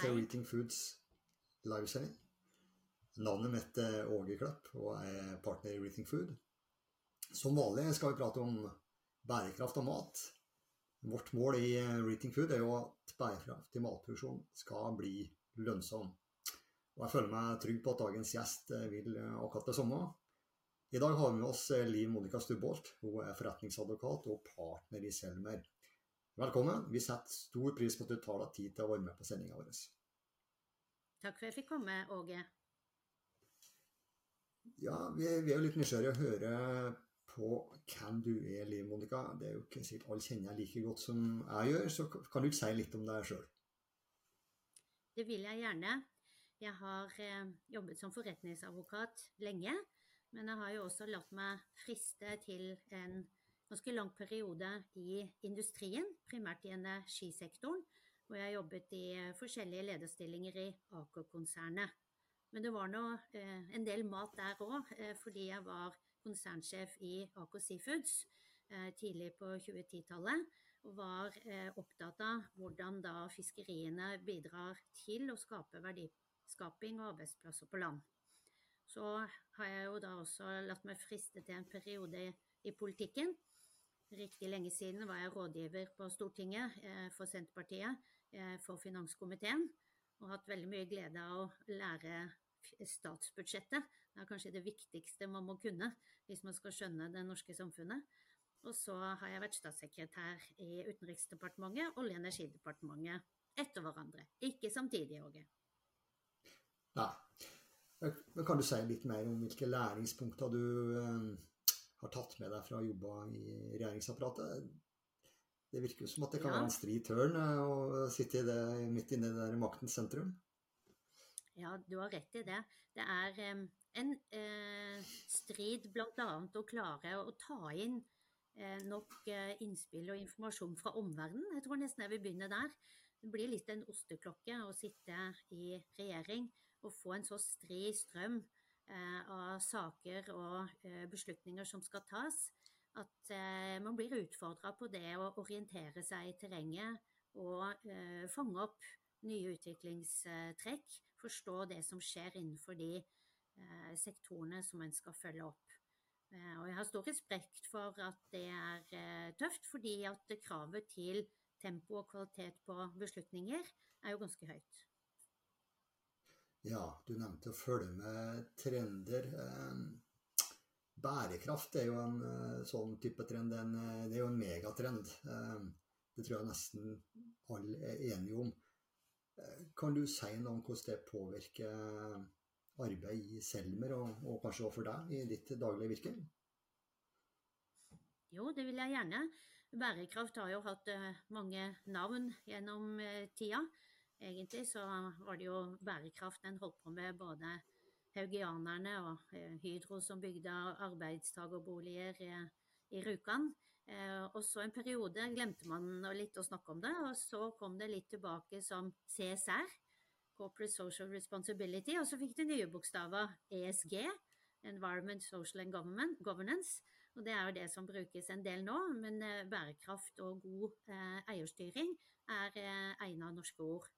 til Eating Foods livesending. Navnet mitt er Åge Klepp, og er partner i Eating Food. Som vanlig skal vi prate om bærekraft og mat. Vårt mål i Reating Food er jo at bærekraftig matproduksjon skal bli lønnsom. Og jeg føler meg trygg på at dagens gjest vil akkurat det samme. I dag har vi med oss Liv Monica Stubholt. Hun er forretningsadvokat og partner i Selmer. Velkommen. Vi setter stor pris på at du tar deg tid til å være med på sendinga vår. Takk for at jeg fikk komme, Åge. Ja, vi, vi, er jo litt nysgjerrige å høre på hvem du er, Liv Monica. Det er jo ikke sikkert alle kjenner deg like godt som jeg gjør, så kan du ikke si litt om deg sjøl? Det vil jeg gjerne. Jeg har eh, jobbet som forretningsadvokat lenge, men jeg har jo også latt meg friste til en ganske lang periode i industrien, primært i energisektoren, hvor jeg jobbet i forskjellige lederstillinger i Aker-konsernet. Men det var nå eh, en del mat der òg, eh, fordi jeg var konsernsjef i Aker Seafoods eh, tidlig på 2010-tallet. Og var eh, opptatt av hvordan da fiskeriene bidrar til å skape verdiskaping og arbeidsplasser på land. Så har jeg jo da også latt meg friste til en periode i politikken riktig lenge siden var jeg rådgiver på Stortinget eh, for Senterpartiet eh, for finanskomiteen, og hatt veldig mye glede av å lære statsbudsjettet. Det er kanskje det viktigste man må kunne hvis man skal skjønne det norske samfunnet. Og så har jeg vært statssekretær i Utenriksdepartementet Olje- og energidepartementet etter hverandre. Ikke samtidig, Åge. Nei. Men kan du si litt mer om hvilke læringspunkter du eh, har tatt med deg fra å jobbe i regjeringsapparatet. Det virker jo som at det kan ja. være en stri tørn eh, å sitte det, midt inne i det der maktens sentrum. Ja, du har rett i det. Det er um, en uh, strid bl.a. å klare å ta inn uh, nok uh, innspill og informasjon fra omverdenen. Jeg tror nesten jeg vil begynne der. Det blir litt en osteklokke å sitte i regjering og få en så stri strøm Eh, av saker og eh, beslutninger som skal tas. At eh, man blir utfordra på det å orientere seg i terrenget og fange opp nye utviklingstrekk. Forstå det som skjer innenfor de sektorene som en skal følge opp. Og jeg har stor respekt for at det er tøft, fordi at kravet til tempo og kvalitet på beslutninger er jo ganske høyt. Ja, du nevnte å følge med trender. Eh, bærekraft er jo en eh, sånn type trend. En, det er jo en megatrend. Det tror jeg nesten alle er enige om. Kan du si noe om hvordan det påvirker arbeid i Selmer, og, og kanskje også for deg i ditt daglige virke? Jo, det vil jeg gjerne. Bærekraft har jo hatt mange navn gjennom tida. Egentlig så var det jo bærekraft en holdt på med både haugianerne og eh, Hydro som bygde arbeidstagerboliger i, Rjukan. Eh, og så en periode glemte man litt å snakke om det, og så kom det litt tilbake som CSR, Corporate Social Responsibility, og så fikk det nye bokstaver ESG, Environment, Social and Governance. Og det er jo det som brukes en del nå, men eh, bærekraft og god eierstyring er eh, egna norske ord.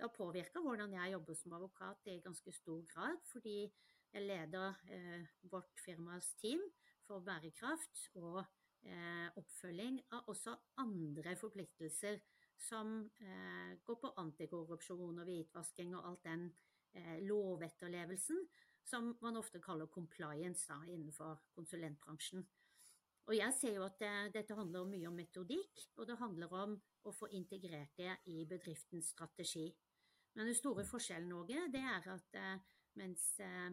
Det har påvirka hvordan jeg jobber som advokat i ganske stor grad, fordi jeg leder eh, vårt firmas team for bærekraft og eh, oppfølging av også andre forpliktelser som eh, går på antikorrupsjon og hvitvasking og alt den eh, lovetterlevelsen som man ofte kaller compliance da, innenfor konsulentbransjen. Og jeg ser jo at det, dette handler mye om metodikk, og det handler om å få integrert det i bedriftens strategi. Men den store forskjellen Norge, det er at eh, mens eh,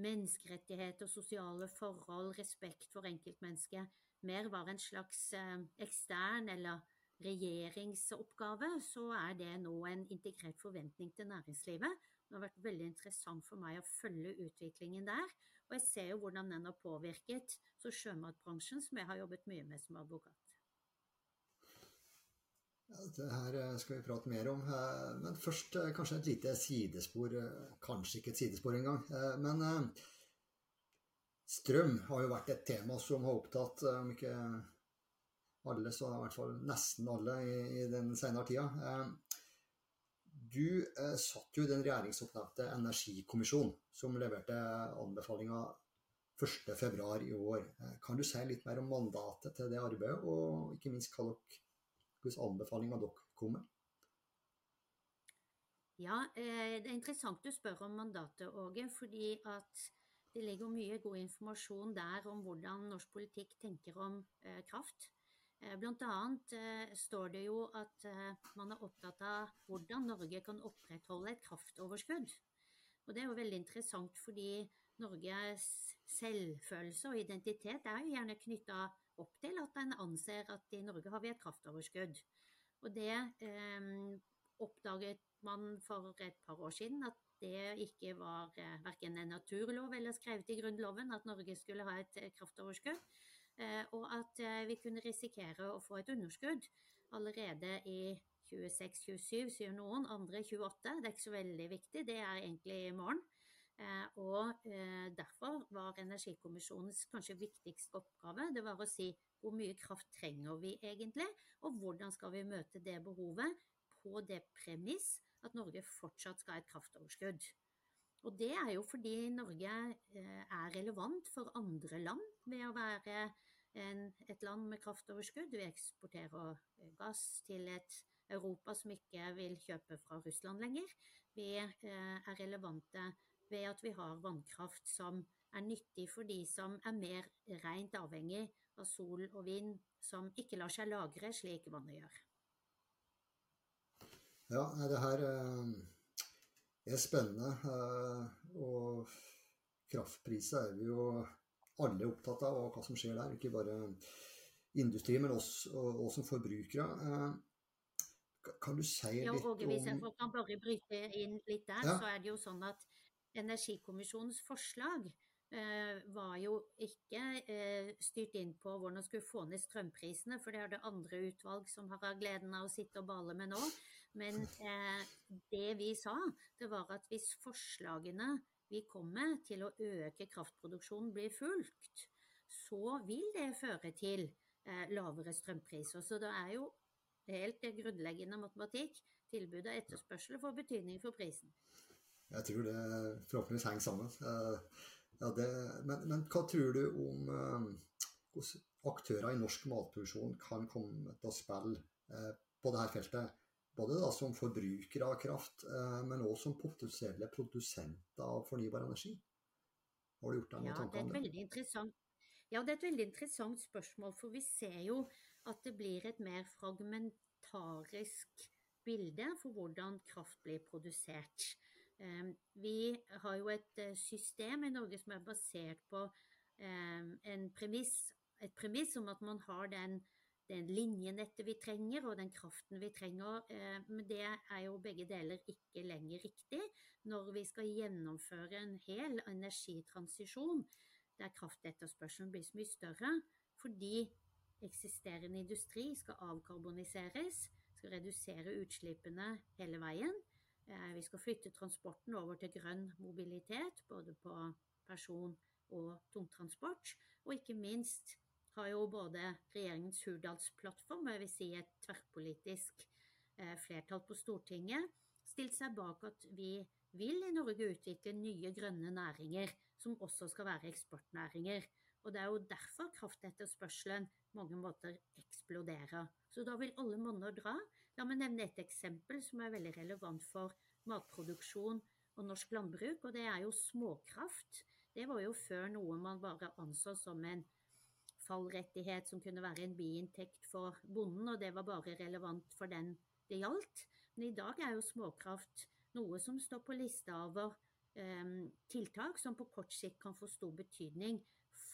menneskerettigheter, sosiale forhold, respekt for enkeltmennesket mer var en slags eh, ekstern eller regjeringsoppgave, så er det nå en integrert forventning til næringslivet. Det har vært veldig interessant for meg å følge utviklingen der. Og jeg ser jo hvordan den har påvirket så sjømatbransjen, som jeg har jobbet mye med som advokat. Det her eh, skal vi prate mer om. Eh, men først eh, kanskje et lite sidespor. Kanskje ikke et sidespor engang. Men strøm har jo vært et tema som har opptatt om ikke alle, så i hvert fall nesten alle i, den senere tida. Du satt jo i den regjeringsoppnevnte energikommisjonen som leverte anbefalinga 1.2 i år. Kan du si litt mer om mandatet til det arbeidet, og ikke minst hva dere, hvilke anbefalinger dere kommer? Ja, eh, det er interessant du spør om mandatet, Åge. fordi at det ligger mye god informasjon der om hvordan norsk politikk tenker om eh, kraft. Eh, blant annet står det jo at man er opptatt av hvordan Norge kan opprettholde et kraftoverskudd. Og det er jo veldig interessant fordi Norges selvfølelse og identitet er jo gjerne knytta opp til at en anser at i Norge har vi et kraftoverskudd. Og det eh, oppdaget man for et par år siden at det ikke var eh, verken en naturlov eller skrevet i Grunnloven at Norge skulle ha et eh, kraftoverskudd, eh, og at vi kunne risikere å få et underskudd allerede i 26-27, sier noen, andre 28. Det er ikke så veldig viktig, det er egentlig i morgen. Og derfor var Energikommisjonens kanskje viktigste oppgave det var å si hvor mye kraft trenger vi egentlig, og hvordan skal vi møte det behovet på det premiss at Norge fortsatt skal ha et kraftoverskudd. Og det er jo fordi Norge eh, er relevant for andre land ved å være en, et land med kraftoverskudd. Vi eksporterer eh, gass til et Europa som ikke vil kjøpe fra Russland lenger. Vi eh, er relevante ved at vi har vannkraft som er nyttig for de som er mer rent avhengig av sol og vind, som ikke lar seg lagre slik vannet gjør. Ja, det her eh, er spennende. Eh, og kraftpriser er vi jo alle opptatt av, og hva som skjer der. Ikke bare industri, men oss, og, som forbrukere. Eh, kan du si litt om ja, Hvis jeg kan bare bryte inn litt der, ja. så er det jo sånn at Energikommisjonens forslag Eh, var jo ikke eh, styrt inn på hvordan man skulle få ned strømprisene, for det er det andre utvalg som har gleden av å sitte og bale med nå. Men eh, det vi sa, det var at hvis forslagene vi kom med til å øke kraftproduksjonen blir fulgt, så vil det føre til lavere strømpriser. Så det er jo helt grunnleggende matematikk. Tilbud og etterspørsel får betydning for prisen. Jeg tror det forhåpentligvis henger sammen. Ja, det, men, men, hva tror du om eh, hvordan aktører i norsk matproduksjon kan komme til å spille eh, på dette feltet? Både da som forbrukere av kraft, eh, men også som potensielle produsenter av fornybar energi. Har du gjort deg noen ja, tanker om det? Ja, det er et veldig interessant spørsmål. For vi ser jo at det blir et mer fragmentarisk bilde for hvordan kraft blir produsert. Ehm, vi har jo et eh, system i Norge som er basert på ehm, en premiss, et premiss om at man har den, den linjenettet vi trenger og den kraften vi trenger. Ehm, men det er jo begge deler ikke lenger riktig når vi skal gjennomføre en hel energitransisjon der kraftetterspørselen blir så mye større fordi eksisterende industri skal avkarboniseres, skal redusere utslippene hele veien. Eh, vi skal flytte transporten over til grønn mobilitet, både på person- og tungtransport. Og ikke minst har jo både regjeringens Hurdalsplattform, og jeg vil si et tverrpolitisk eh, flertall på Stortinget, stilt seg bak at vi vil i Norge utvikle nye grønne næringer som også skal være eksportnæringer. Og det er jo derfor kraftetterspørselen på mange måter eksploderer. Så da vil alle monner dra. La meg nevne et eksempel som er veldig relevant for matproduksjon og norsk landbruk, og det er jo småkraft. Det var jo før noe man bare anså som en fallrettighet som kunne være en biinntekt for bonden, og det var bare relevant for den det gjaldt. Men i dag er jo småkraft noe som står på lista over eh, tiltak som på kort sikt kan få stor betydning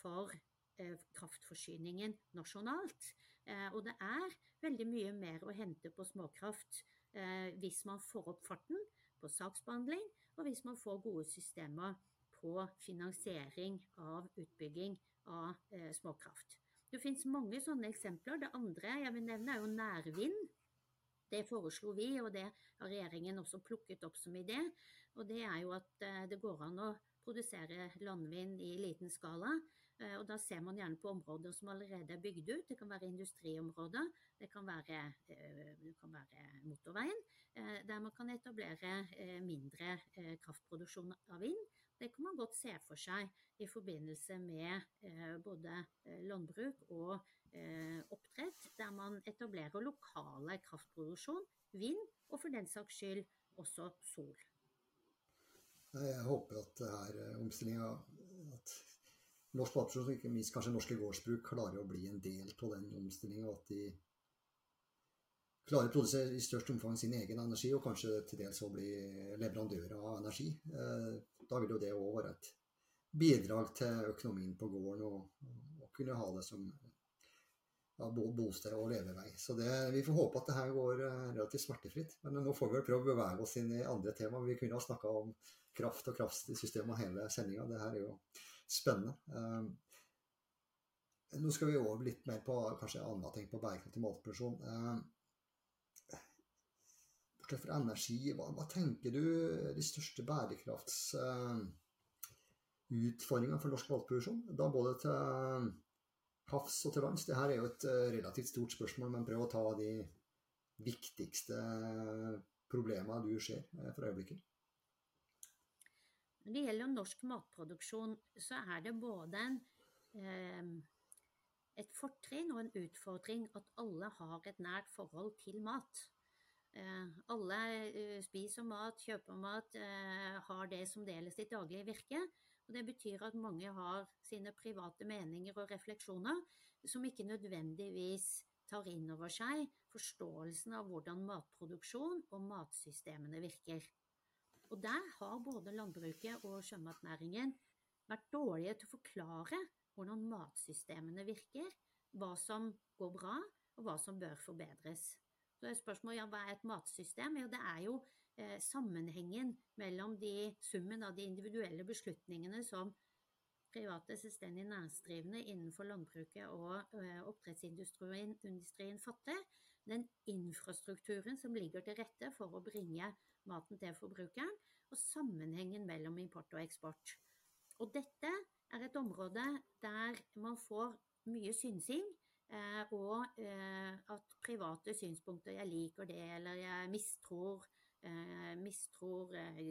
for eh, kraftforsyningen nasjonalt. Eh, og det er veldig mye mer å hente på småkraft eh, hvis man får opp farten på saksbehandling, og hvis man får gode systemer på finansiering av utbygging av eh, småkraft. Det finnes mange sånne eksempler. Det andre jeg vil nevne, er jo nærvind. Det foreslo vi, og det har regjeringen også plukket opp som idé. Og det er jo at det går an å produsere landvind i liten skala og da ser man gjerne på områder som allerede er bygd ut. Det kan være industriområder, det kan være, eh, det kan være motorveien, eh, der man kan etablere mindre kraftproduksjon av vind. Det kan man godt se for seg i forbindelse med både landbruk og oppdrett, der man etablerer lokale kraftproduksjon, vind, og for den saks skyld også sol. Jeg håper at omstillinga norsk matproduksjon, ikke minst kanskje norske gårdsbruk, klarer å bli en del av den omstillinga. At de klarer å produsere i størst omfang sin egen energi, og kanskje til dels å bli leverandører av energi. Eh, da vil jo det òg være et bidrag til økonomien på gården, og, og kunne ha det som ja, bosted og levevei. Så det, vi får håpe at det her går eh, relativt smertefritt. Men nå får vi vel prøve å bevege oss inn i andre tema. Vi kunne ha snakka om kraft og kraftsystemet hele sendinga. Det her er jo spennende. Ehm, nå skal vi over litt mer på kanskje andre ting på bærekraftig matproduksjon. Ehm, bortsett fra energi, hva, hva, tenker du de største bærekraftsutfordringene for norsk matproduksjon? Da både til havs og til lands. Dette er jo et eh, relativt stort spørsmål, men prøv å ta de viktigste problemene du ser eh, for øyeblikket. Når det gjelder norsk matproduksjon, så er det både en, eh, et fortrinn og en utfordring at alle har et nært forhold til mat. Eh, alle eh, spiser mat, kjøper mat, eh, har det som del i sitt daglige virke. Og det betyr at mange har sine private meninger og refleksjoner som ikke nødvendigvis tar inn over seg forståelsen av hvordan matproduksjon og matsystemene virker. Og der har både landbruket og sjømatnæringen vært dårlige til å forklare hvordan matsystemene virker, hva som går bra, og hva som bør forbedres. Så er spørsmålet ja, hva er et matsystem? Ja, det er jo eh, sammenhengen mellom de, summen av de individuelle beslutningene som private selvstendig næringsdrivende innenfor landbruket og eh, oppdrettsindustrien fatter, den infrastrukturen som ligger til rette for å bringe maten til forbrukeren, og sammenhengen mellom import og eksport. Og dette er et område der man får mye synsing, eh, og eh, at private synspunkter 'jeg liker det', eller 'jeg mistror', eh, mistror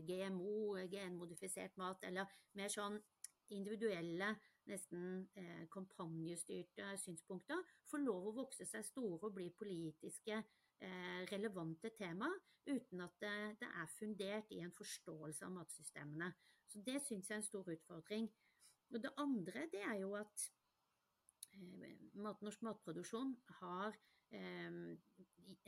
GMO, genmodifisert mat, eller mer sånn individuelle, nesten kampanjestyrte synspunkter, får lov å vokse seg store og bli politiske relevante tema uten at det, det, er fundert i en forståelse av matsystemene. Så Det syns jeg er en stor utfordring. Og Det andre det er jo at eh, norsk matproduksjon har eh,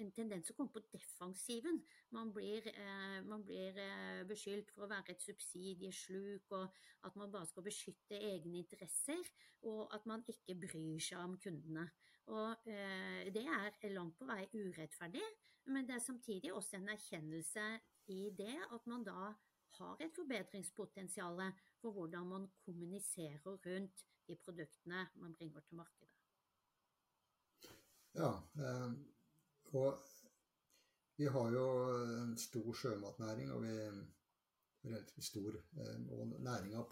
en tendens å komme på defensiven. Man blir, eh, man blir eh, beskyldt for å være et subsidiesluk, og at man bare skal beskytte egne interesser, og at man ikke bryr seg om kundene. Og eh, det er langt på vei urettferdig, men det er samtidig også en erkjennelse i det at man da har et forbedringspotensial for hvordan man kommuniserer rundt de produktene man bringer til markedet. Ja, eh, og vi har jo en stor sjømatnæring, og vi er relativt stor eh, og næringa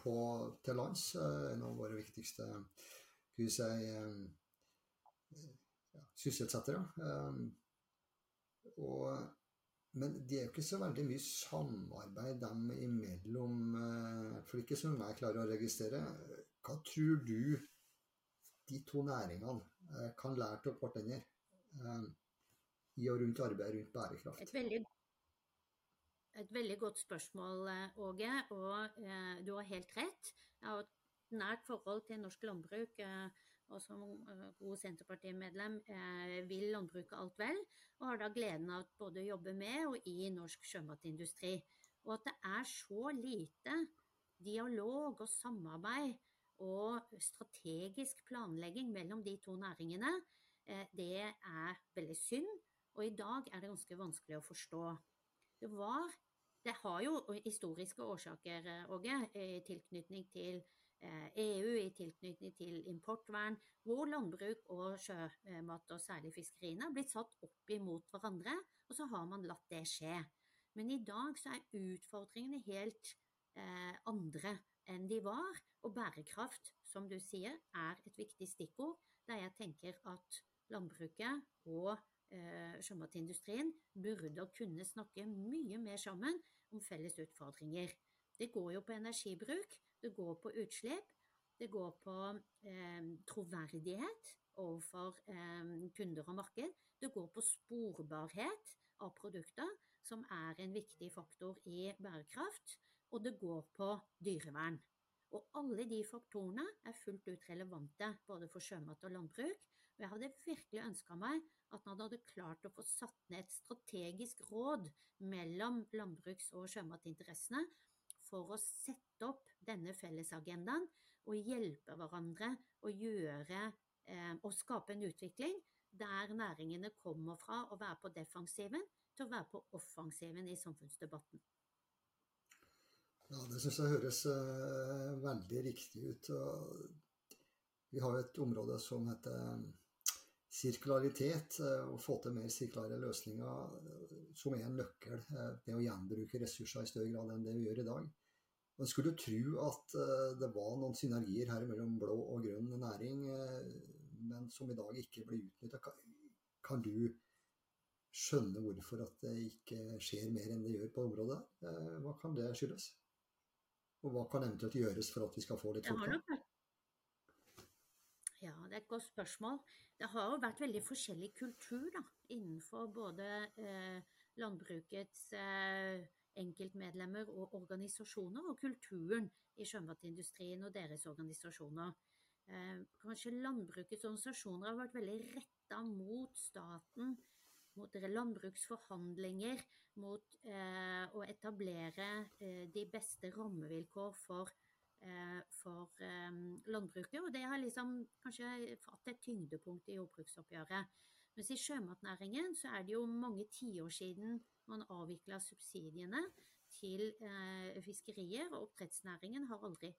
til lands. En av våre viktigste skal vi si, ja, sysselsettere. Um, og, men det er jo ikke så veldig mye samarbeid dem imellom, uh, for ikke som jeg klarer å registrere. Hva tror du de to næringene uh, kan lære av hverandre uh, i og rundt arbeidet rundt bærekraft? Et veldig, et veldig godt spørsmål, Åge, og du har helt rett. Jeg har et nært forhold til norsk landbruk. Uh, og som eh, god Senterpartimedlem eh, vil landbruket alt vel, og har da gleden av både å jobbe med og i norsk sjømatindustri. Og at det er så lite dialog og samarbeid og strategisk planlegging mellom de to næringene, eh, det er veldig synd. Og i dag er det ganske vanskelig å forstå. Det var Det har jo historiske årsaker, Åge, i tilknytning til EU eh, e i tilknytning til importvern, hvor landbruk og sjømat, og særlig fiskeriene, har blitt satt opp imot hverandre, og så har man latt det skje. Men i dag så er utfordringene helt eh, andre enn de var, og bærekraft som du sier, er et viktig stikkord, der jeg tenker at landbruket og eh, sjømatindustrien burde kunne snakke mye mer sammen om felles utfordringer. Det går jo på energibruk, det går på utslipp, det går på eh, troverdighet overfor eh, kunder og marked, det går på sporbarhet av produkter, som er en viktig faktor i bærekraft, og det går på dyrevern. Og alle de faktorene er fullt ut relevante både for sjømat og landbruk. Og jeg hadde virkelig ønska meg at man hadde klart å få satt ned et strategisk råd mellom landbruks- og sjømatinteressene for å sette opp denne fellesagendaen og hjelpe hverandre å gjøre eh, og skape en utvikling der næringene kommer fra å være på defensiven til å være på offensiven i samfunnsdebatten. Ja, det syns jeg høres uh, veldig riktig ut. vi har et område som heter um, sirkularitet, å få til mer sirkulære løsninger, som er en nøkkel med å gjenbruke ressurser i større grad enn det vi gjør i dag. Man skulle tro at det var noen synergier her mellom blå og grønn næring, men som i dag ikke blir utnytta. Kan du skjønne hvorfor at det ikke skjer mer enn det gjør på området? Hva kan det skyldes? Og hva kan eventuelt gjøres for at vi skal få litt fortgang? Ja, det er et godt spørsmål. Det har jo vært veldig forskjellig kultur da, innenfor både eh, landbrukets eh, enkeltmedlemmer og organisasjoner, og kulturen i sjømatindustrien og deres organisasjoner. Eh, kanskje landbrukets organisasjoner har vært veldig retta mot staten mot landbruksforhandlinger, mot eh, å etablere eh, de beste rammevilkår for, for landbruket. Og det har liksom kanskje fått et tyngdepunkt i jordbruksoppgjøret. Mens i sjømatnæringen så er det jo mange tiår siden man avvikla subsidiene til eh, fiskerier, og oppdrettsnæringen har aldri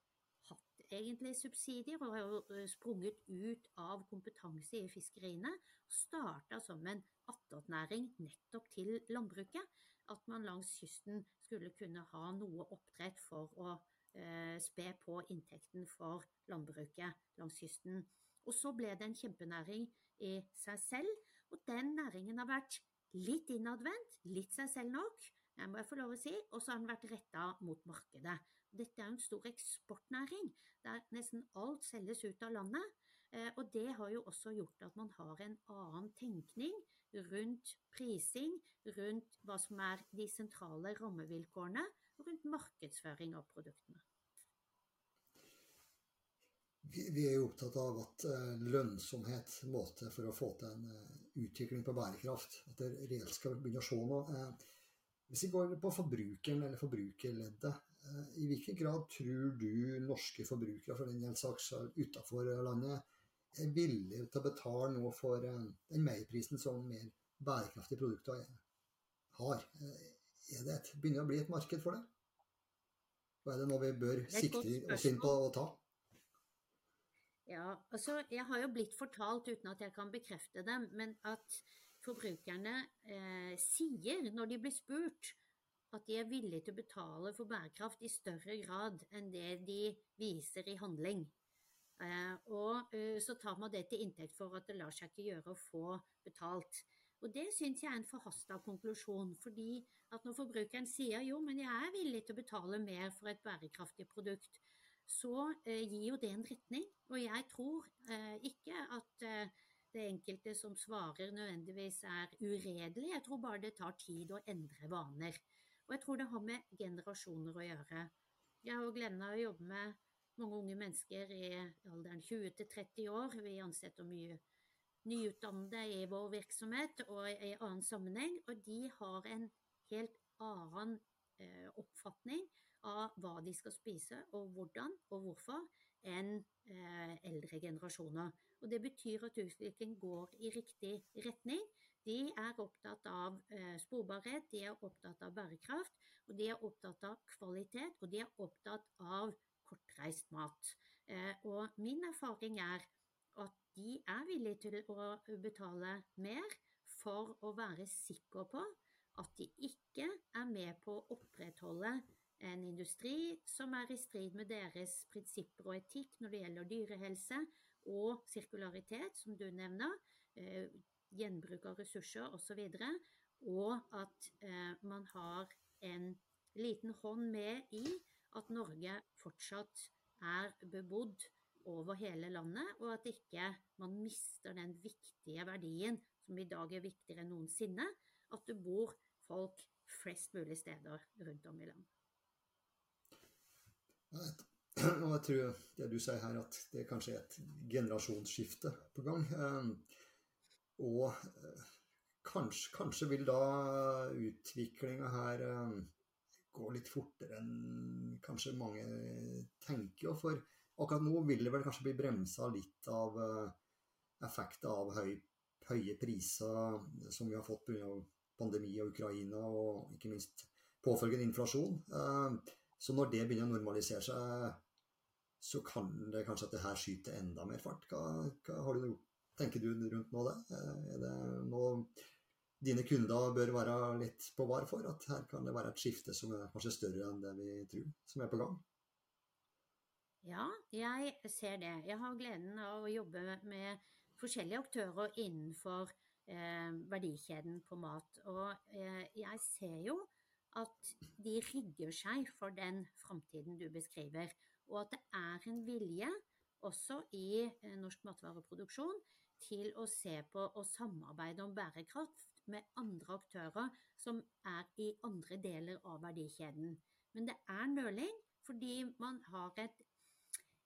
hatt egentlig subsidier og har eh, sprunget ut av kompetanse i fiskeriene. og Starta som en attåtnæring nettopp til landbruket. At man langs kysten skulle kunne ha noe oppdrett for å eh, spe på inntekten for landbruket langs kysten. Og så ble det en kjempenæring i seg selv, og den næringen har vært litt innadvendt, litt seg selv nok, jeg må jeg få lov å si, og så har den vært retta mot markedet. Dette er en stor eksportnæring der nesten alt selges ut av landet. Eh, og det har jo også gjort at man har en annen tenkning rundt prising, rundt hva som er de sentrale rammevilkårene, og rundt markedsføring av produktene. Vi er jo opptatt av at eh, lønnsomhet måte for å få til en eh, utvikling på bærekraft. At det reelt skal begynne å se noe. Hvis vi går på forbrukeren eller forbrukerleddet, i hvilken grad tror du norske forbrukere for den saks utenfor landet er villige til å betale noe for eh, den merprisen som mer bærekraftige produkter har? Eh, er det et, begynner å bli et marked for det? Og er det noe vi bør sikte oss inn på å ta? Ja, altså jeg har jo blitt fortalt, uten at jeg kan bekrefte det, men at forbrukerne eh, sier når de blir spurt at de er villige til å betale for bærekraft i større grad enn det de viser i handling. Eh, og eh, så tar man det til inntekt for at det lar seg ikke gjøre å få betalt. Og det syns jeg er en forhasta konklusjon, fordi at når forbrukeren sier jo, men jeg er villig til å betale mer for et bærekraftig produkt, så eh, gir jo det en retning. Og jeg tror ikke at det enkelte som svarer nødvendigvis er uredelig, jeg tror bare det tar tid å endre vaner. Og jeg tror det har med generasjoner å gjøre. Jeg har gleden av å jobbe med mange unge mennesker i alderen 20 til 30 år. Vi ansetter mye nyutdannede i vår virksomhet og i annen sammenheng, og de har en helt annen eh, oppfatning av hva de skal spise, og hvordan og hvorfor, enn eh, eldre generasjoner. Og Det betyr at utviklingen går i riktig retning. De er opptatt av eh, sporbarhet, de er opptatt av bærekraft, og de er opptatt av kvalitet, og de er opptatt av kortreist mat. Eh, og min erfaring er at de er villige til å betale mer for å være sikker på at de ikke er med på å opprettholde en industri som er i strid med deres prinsipper og etikk når det gjelder dyrehelse og sirkularitet, som du nevner, eh, gjenbruk av ressurser osv., og, og at eh, man har en liten hånd med i at Norge fortsatt er bebodd over hele landet, og at ikke man mister den viktige verdien som i dag er viktigere enn noensinne, at det bor folk flest mulig steder rundt om i landet. Og jeg tror det du sier her, at det kanskje er et generasjonsskifte på gang. Ehm, og eh, kanskje, kanskje vil da utviklinga her ehm, gå litt fortere enn kanskje mange tenker. For akkurat nå vil det vel kanskje bli bremsa litt av effekten av høy, høye priser som vi har fått pga. pandemi og Ukraina, og ikke minst påfølgende inflasjon. Så når det begynner å normalisere seg, så kan det kanskje at det her skyter enda mer fart. Hva, hva har du tenker du rundt nå det? Er det noe dine kunder bør være litt på var for? At her kan det være et skifte som er kanskje større enn det vi tror, som er på gang? Ja, jeg ser det. Jeg har gleden av å jobbe med forskjellige aktører innenfor eh, verdikjeden på mat. Og eh, jeg ser jo at de rigger seg for den framtiden du beskriver, og at det er en vilje også i eh, norsk matvareproduksjon til å se på og samarbeide om bærekraft med andre aktører som er i andre deler av verdikjeden. Men det er nøling fordi man har et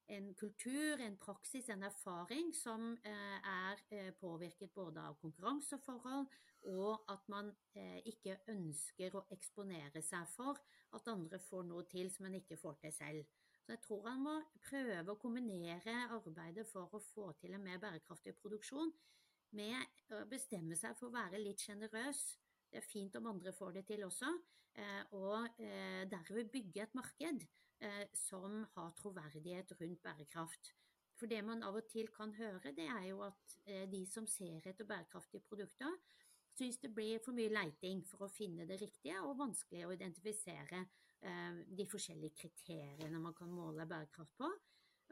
en kultur, en praksis, en erfaring som eh, er eh, påvirket både av konkurranseforhold og at man eh, ikke ønsker å eksponere seg for at andre får noe til som man ikke får til selv. Så jeg tror han må prøve å kombinere arbeidet for å få til en mer bærekraftig produksjon med å bestemme seg for å være litt sjenerøs. Det er fint om andre får det til også, og derved bygge et marked som har troverdighet rundt bærekraft. For det man av og til kan høre, det er jo at eh, de som ser etter bærekraftige produkter, syns det blir for mye leiting for å finne det riktige, og vanskelig å identifisere eh, de forskjellige kriteriene man kan måle bærekraft på.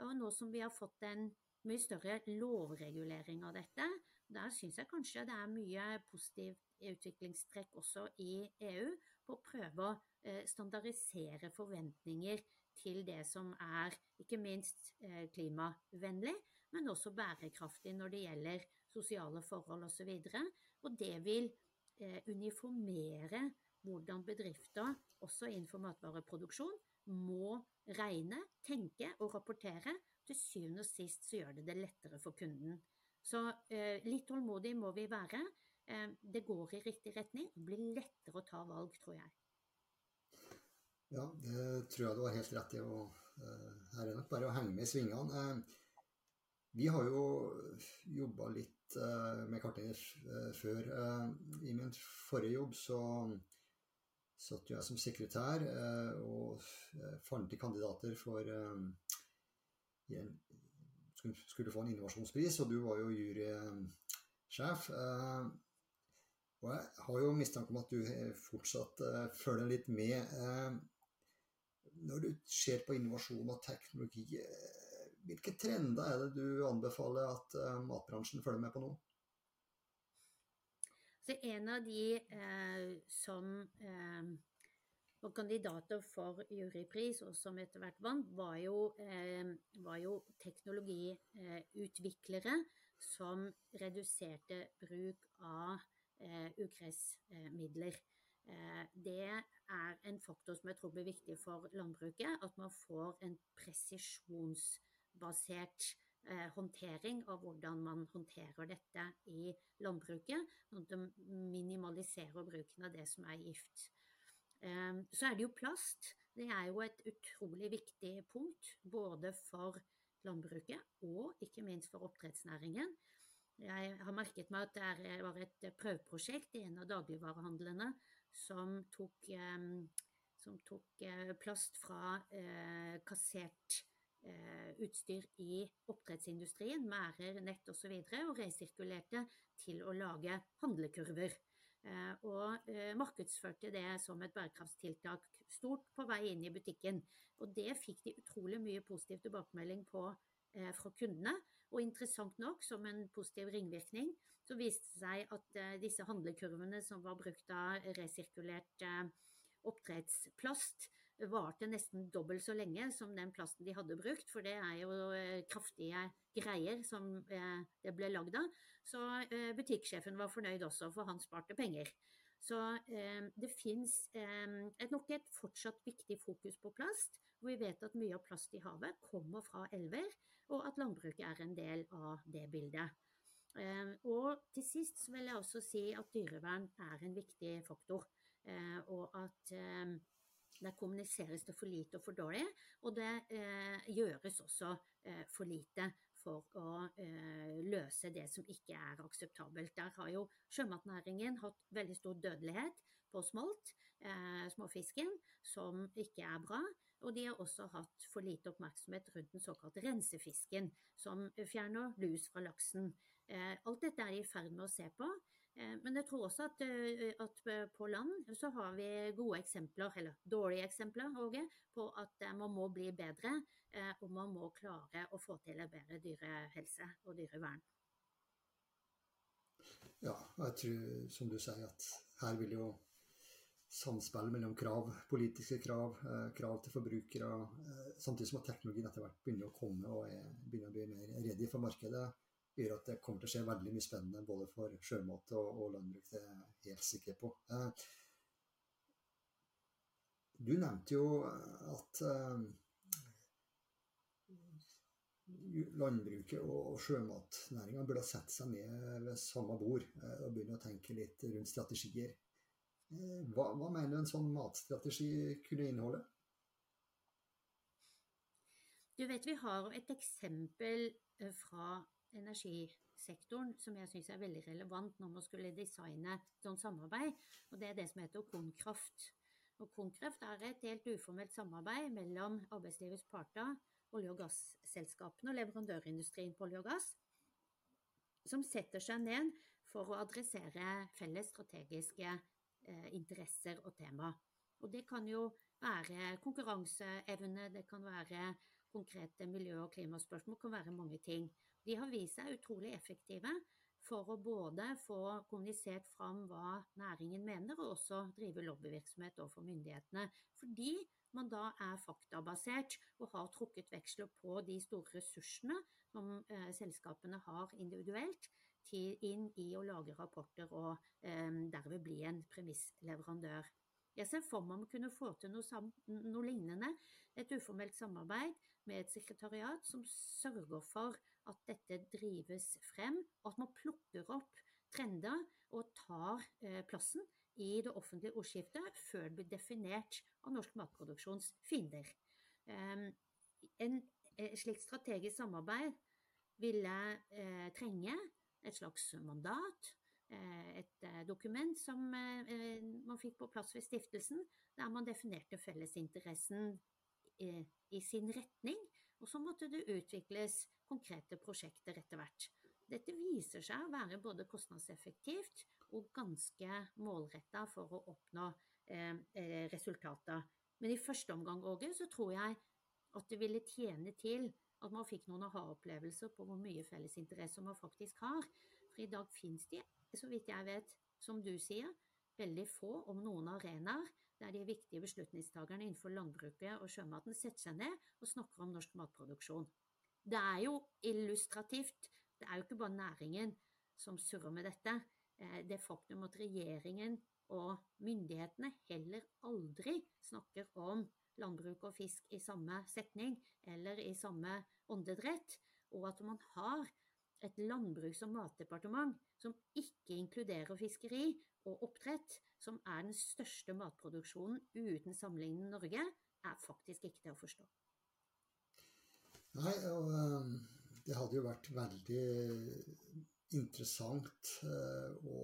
Og nå som vi har fått en mye større lovregulering av dette, der syns jeg kanskje det er mye positivt utviklingstrekk også i EU på å prøve å eh, standardisere forventninger til det som er ikke minst eh, klimavennlig, men også bærekraftig når det gjelder sosiale forhold osv. Og, så og det vil eh, uniformere hvordan bedrifter, også innenfor matvareproduksjon, må regne, tenke og rapportere. Til syvende og sist så gjør det det lettere for kunden. Så eh, litt tålmodig må vi være. det går i riktig retning. Det blir lettere å ta valg, tror jeg. Ja, det tror jeg du har helt rett i. og uh, Her er nok bare å henge med i svingene. Uh, vi har jo jobba litt uh, med kartlegger før. I min forrige jobb så satt jeg som sekretær og fant kandidater for skulle få en innovasjonspris, og du var jo jurysjef. Og jeg har jo mistanke om at du fortsatt følger litt med når du ser på innovasjon og teknologi, eh, hvilke trender er det du anbefaler at uh, matbransjen følger med på nå? Så en av de eh, som eh, var kandidater for jurypris, og som etter hvert vant, var jo, eh, var jo teknologiutviklere som reduserte bruk av eh, ugressmidler. Eh, det er en faktor som jeg tror blir viktig for landbruket. At man får en presisjonsbasert eh, håndtering av hvordan man håndterer dette i landbruket. Sånn at det minimaliserer bruken av det som er gift. Eh, så er det jo plast. Det er jo et utrolig viktig punkt både for landbruket og ikke minst for oppdrettsnæringen. Jeg har merket meg at det var et prøveprosjekt i en av dagligvarehandlene som tok, som tok eh, plast fra eh, kassert eh, utstyr i oppdrettsindustrien, merder, nett osv., og, så og resirkulerte til å lage handlekurver. Og markedsførte det som et bærekraftstiltak stort på vei inn i butikken. Og det fikk de utrolig mye positiv tilbakemelding på fra kundene. Og interessant nok, som en positiv ringvirkning, så viste det seg at disse handlekurvene som var brukt av resirkulert oppdrettsplast, varte nesten dobbelt så lenge som den plasten de hadde brukt, for det er jo eh, kraftige greier som eh, det ble lagd av. Så eh, butikksjefen var fornøyd også, for han sparte penger. Så det fins nok et fortsatt viktig fokus på plast. hvor Vi vet at mye av plast i havet kommer fra elver, og at landbruket er en del av det bildet. Og til sist vil jeg også si at dyrevern er en viktig faktor. Og at der kommuniseres det for lite og for dårlig, og det eh, gjøres også eh, for lite for å eh, løse det som ikke er akseptabelt. Der har jo sjømatnæringen hatt veldig stor dødelighet på smolt, eh, småfisken, som ikke er bra. Og de har også hatt for lite oppmerksomhet rundt den såkalte rensefisken, som fjerner lus fra laksen. Eh, alt dette er de i ferd med å se på. Eh, men jeg tror også at, eh, at, på land så har vi gode eksempler, eller dårlige eksempler Åge, på at man må bli bedre, og man må klare å få til en bedre dyrehelse og dyrevern. Ja, jeg tror som du sier at her vil jo samspill mellom krav, politiske krav, krav til forbrukere, samtidig som at teknologien etter hvert begynner å komme og er, begynner å bli mer ready for markedet gjør at det kommer til å skje veldig mye spennende både for sjømat og, og landbruk. Det er jeg helt sikker på. Eh, du nevnte jo at eh, landbruket og sjømatnæringa burde sette seg ned ved samme bord eh, og begynne å tenke litt rundt strategier. Hva, hva mener du en sånn matstrategi kunne inneholde? Du vet vi har et eksempel fra energisektoren som jeg syns er veldig relevant når man skulle designe sånn samarbeid, og det er det som heter Konkraft. Og Konkraft er et helt uformelt samarbeid mellom arbeidslivets parter, olje- og gasselskapene og leverandørindustrien på olje og gass, som setter seg ned for å adressere felles strategiske eh, interesser og tema. Og det kan jo være konkurranseevne, det kan være konkrete miljø- og klimaspørsmål, det kan være mange ting. De har vist seg utrolig effektive for å både få kommunisert fram hva næringen mener, og også drive lobbyvirksomhet overfor myndighetene. Fordi man da er faktabasert og har trukket veksler på de store ressursene som eh, selskapene har individuelt, til, inn i å lage rapporter og eh, derved bli en premissleverandør. Jeg ser for meg å kunne få til noe, noe lignende, et uformelt samarbeid med et sekretariat som sørger for at dette drives frem, og at man plukker opp trender og tar eh, plassen i det offentlige ordskiftet før det blir definert av norsk matproduksjons fiender. Eh, en, et slikt strategisk samarbeid ville eh, trenge et slags mandat, eh, et eh, dokument som eh, man fikk på plass ved stiftelsen, der man definerte fellesinteressen i sin retning, og så måtte det utvikles konkrete prosjekter etter hvert. Dette viser seg å være både kostnadseffektivt og ganske målretta for å oppnå resultater. Men i første omgang Åge, så tror jeg at det ville tjene til at man fikk noen aha-opplevelser på hvor mye fellesinteresser man faktisk har. For i dag finnes de, så vidt jeg vet, som du sier, veldig få, om noen arenaer der de viktige beslutningstagerne innenfor landbruket og sjømaten setter seg ned og snakker om norsk matproduksjon. Det er jo illustrativt. Det er jo ikke bare næringen som surrer med dette. Eh, det faktum at regjeringen og myndighetene heller aldri snakker om landbruk og fisk i samme setning eller i samme åndedrett, og at man har et landbruks- og matdepartement som ikke inkluderer fiskeri og oppdrett, som er den største matproduksjonen uten sammenligning i Norge, er faktisk ikke til å forstå. Nei, og eh, det hadde jo vært veldig interessant eh, å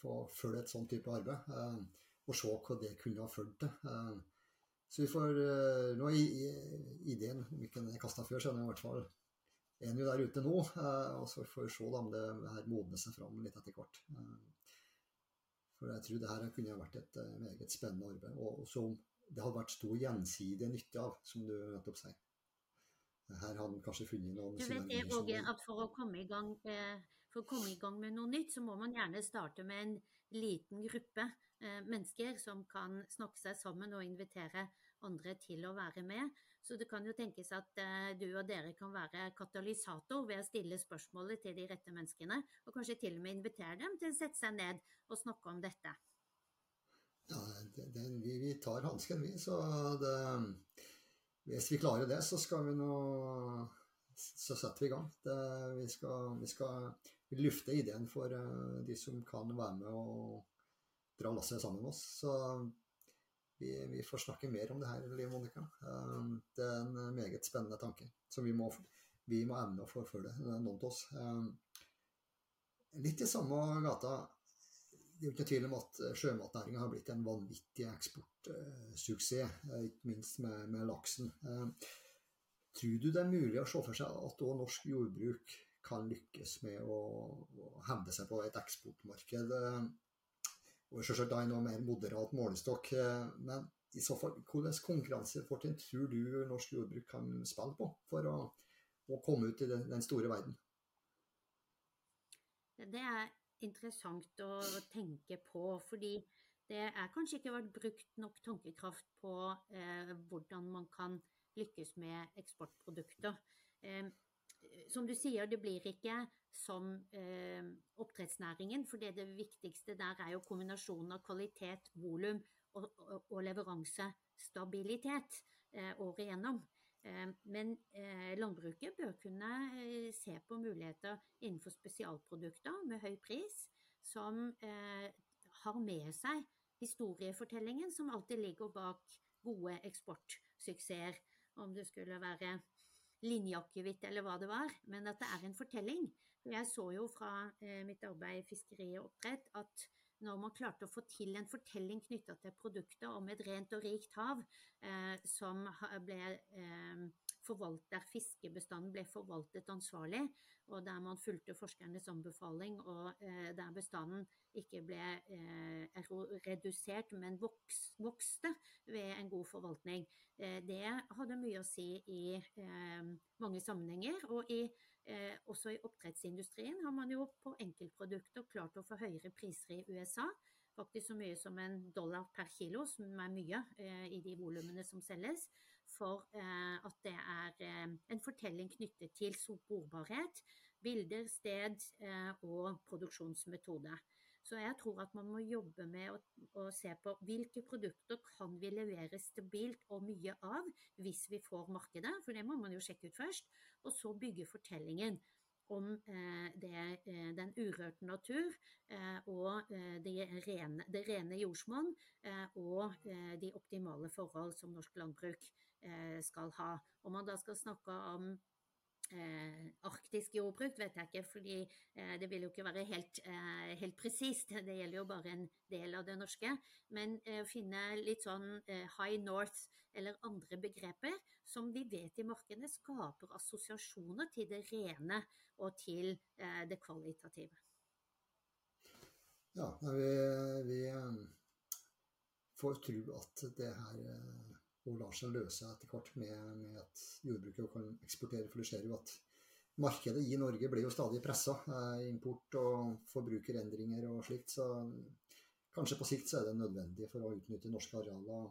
få følge et sånt type arbeid. Eh, og se hva det kunne ha ført til. Så vi får Nå er ideen, hvilken jeg kasta før, så er i hvert fall en jo der ute nå. Og så får vi se om det her modner seg fram litt etter hvert. For jeg tror det her kunne vært et meget spennende arbeid, og som det hadde vært stor gjensidig nytte av, som du nettopp sier. Her har han kanskje funnet noen Du vet det, Åge, at for å, komme i gang, eh, for å komme i gang med noe nytt, så må man gjerne starte med en liten gruppe eh, mennesker som kan snakke seg sammen og invitere andre til å være med. Så det kan jo tenkes at eh, du og dere kan være katalysator ved å stille spørsmålet til de rette menneskene, og kanskje til og med invitere dem til å sette seg ned og snakke om dette. Ja, det, det, vi, vi, tar hansken, vi. Så det, hvis vi klarer det, så skal vi nå Så setter vi i gang. Vi, skal, vi skal lufte ideen for uh, de som kan være med og dra lasset sammen med oss. Så vi, vi, får snakke mer om det her, Liv Monica. Uh, det er en meget spennende tanke som vi må, vi må evne å forfølge, noen av oss. Uh, litt i samme gata det er jo ikke tvil om at sjømatnæringa har blitt en vanvittig eksportsuksess, ikke minst med, med laksen. Tror du det er mulig å se for seg at òg norsk jordbruk kan lykkes med å, å hevde seg på et eksportmarked? Og selvsagt da i noe mer moderat målestokk. Men i så fall, hvilke konkurransefortrinn tror du norsk jordbruk kan spille på for å, å komme ut i den, den store verden? Det er interessant å tenke på, fordi det er kanskje ikke vært brukt nok tankekraft på eh, hvordan man kan lykkes med eksportprodukter. Eh, som du sier, det blir ikke som eh, oppdrettsnæringen, for det viktigste der er jo kombinasjonen av kvalitet, volum og, og, og leveransestabilitet eh, året igjennom. Eh, men eh, landbruket bør kunne eh, se på muligheter innenfor spesialprodukter med høy pris, som har med seg historiefortellingen som alltid ligger bak gode eksportsuksesser. Om det skulle være linjeakevitt eller hva det var, men at det er en fortelling. Jeg så jo fra mitt arbeid i fiskeri og oppdrett at når man klarte å få til en fortelling knytta til produktet om et rent og rikt hav, eh, som ble eh, fiskebestanden ble forvaltet ansvarlig, og der man fulgte forskernes anbefaling, og eh, der bestanden ikke ble eh, redusert, men voks, vokste ved en god forvaltning. Eh, det hadde mye å si i eh, mange sammenhenger. og i Eh, også i oppdrettsindustrien har man jo på enkeltprodukter klart å få høyere priser i USA. Faktisk så mye som en dollar per kilo, som er mye eh, i de volumene som selges. For eh, at det er eh, en fortelling knyttet til sporbarhet, bilder, sted eh, og produksjonsmetode. Så jeg tror at man må jobbe med å, å, se på hvilke produkter kan vi levere stabilt og mye av hvis vi får markedet, for det må man jo sjekke ut først. Og så bygge fortellingen om eh, det, den urørte natur eh, og det rene, det rene jordsmonn eh, og de optimale forhold som norsk landbruk skal ha. Om man da skal snakke om Eh, arktisk jordbruk vet jeg ikke, fordi eh, det vil jo ikke være helt, eh, helt presist. Det gjelder jo bare en del av det norske. Men å finne litt sånn high north eller andre begreper som vi vet i markedet skaper assosiasjoner til det rene og til det kvalitative. Ja, vi, vi får tro at det her og lar seg løse etter hvert med, med at jordbruket kan eksportere. For du ser jo at markedet i Norge blir jo stadig pressa. Eh, import og forbrukerendringer og slikt. Så kanskje på sikt så er det nødvendig for å utnytte norske arealer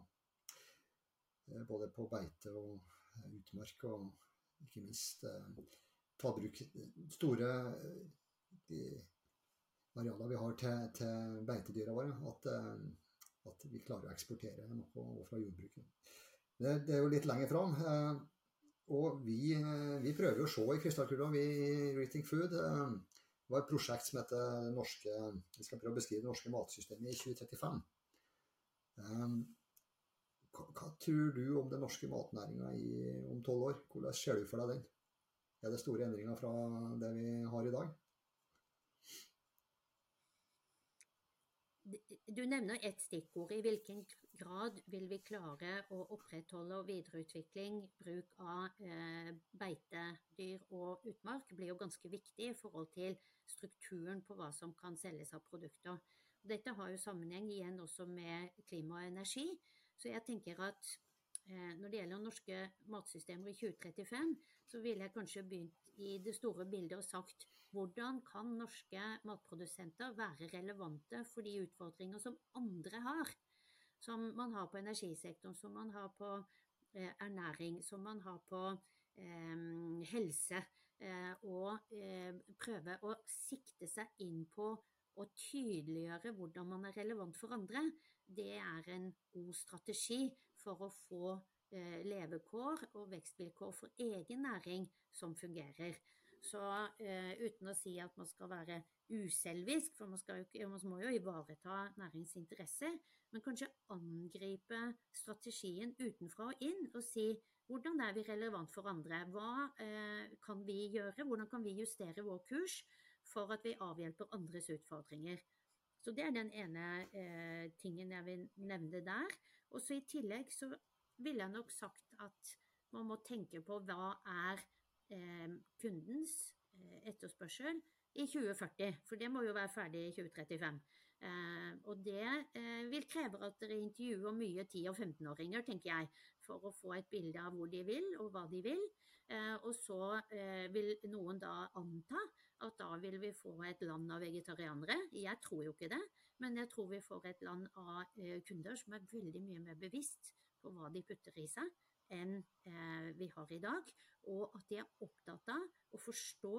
eh, både på beite og eh, utmark, og ikke minst ta bruk store arealer vi har til, til beitedyra våre. At, at vi klarer å eksportere noe fra jordbruket. Det, det, er jo litt lenger fram. Eh, og vi, eh, vi, prøver å se i krystallkula, i Rethink Food. Eh, det var et prosjekt som heter norske, Vi skal prøve å beskrive det norske matsystemet i 2035. Hva, hva tror du om den norske matnæringa om tolv år? Hvordan ser du for deg den? Er det store endringer fra det vi har i dag? Du nevner ett stikkord. I hvilken grad vil vi klare å opprettholde og videreutvikling bruk av eh, beitedyr og utmark, blir jo ganske viktig i forhold til strukturen på hva som kan selges av produkter. Dette har jo sammenheng igjen også med klima og energi. Så jeg tenker at eh, når det gjelder norske matsystemer i 2035, så ville jeg kanskje begynt i det store bildet og sagt hvordan kan norske matprodusenter være relevante for de utfordringer som andre har? Som man har på energisektoren, som man har på eh, ernæring, som man har på eh, helse. Eh, og eh, prøve å sikte seg inn på å tydeliggjøre hvordan man er relevant for andre, det er en god strategi for å få eh, levekår og vekstvilkår for egen næring som fungerer. Så uh, uten å si at man skal være uselvisk, for man, skal, man må jo ivareta næringsinteresser, men kanskje angripe strategien utenfra og inn og si hvordan er vi relevant for andre? Hva uh, kan vi gjøre? Hvordan kan vi justere vår kurs for at vi avhjelper andres utfordringer? Så det er den ene eh, tingen jeg vil nevne der. Og så i tillegg så ville jeg nok sagt at man må tenke på hva er kundens eh, etterspørsel i 2040, for det må jo være ferdig i 2035. Eh, og det vil kreve at dere intervjuer mye 10- og 15-åringer, tenker jeg, for å få et bilde av hvor de vil og hva de vil. og så vil noen da anta at da vil vi få et land av vegetarianere. Jeg tror jo ikke det, men jeg tror vi får et land av kunder som er veldig mye mer bevisst på hva de putter i seg enn eh, vi har i dag, og at de er opptatt av å forstå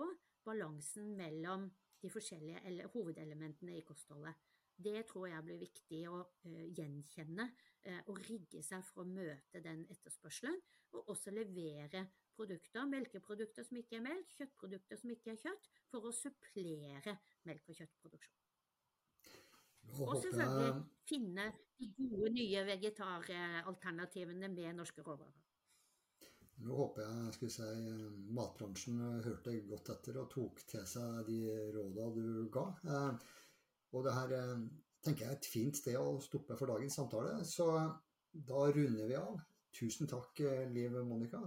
balansen mellom de forskjellige hovedelementene i kostholdet. Det tror jeg blir viktig å uh, gjenkjenne uh, og rigge seg for å møte den etterspørselen. Og også levere produkter, melkeprodukter som ikke er melk, kjøttprodukter som ikke er kjøtt, for å supplere melk- og kjøttproduksjon. Og selvfølgelig finne de gode, nye vegetaralternativene med norske råvarer. Nå håper jeg skulle si, matbransjen hørte godt etter og tok til seg de rådene du ga. Eh, og det her eh, tenker jeg er et fint sted å stoppe for dagens samtale. Så da runder vi av. Tusen takk, Liv Monica.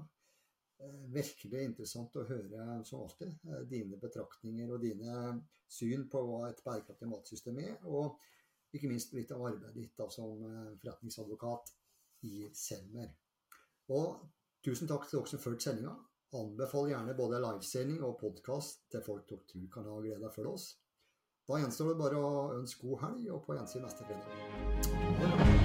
Eh, virkelig interessant å høre, som alltid, dine betraktninger og dine syn på hva et bærekraftig matsystem er. Og ikke minst litt av arbeidet ditt da, som forretningsadvokat i Selmer. Og Tusen takk til dere som fulgte sendinga. Anbefal gjerne både livesending og podkast til folk dere tror kan ha glede av å følge oss. Da gjenstår det bare å ønske god helg, og på gjensyn neste fredag.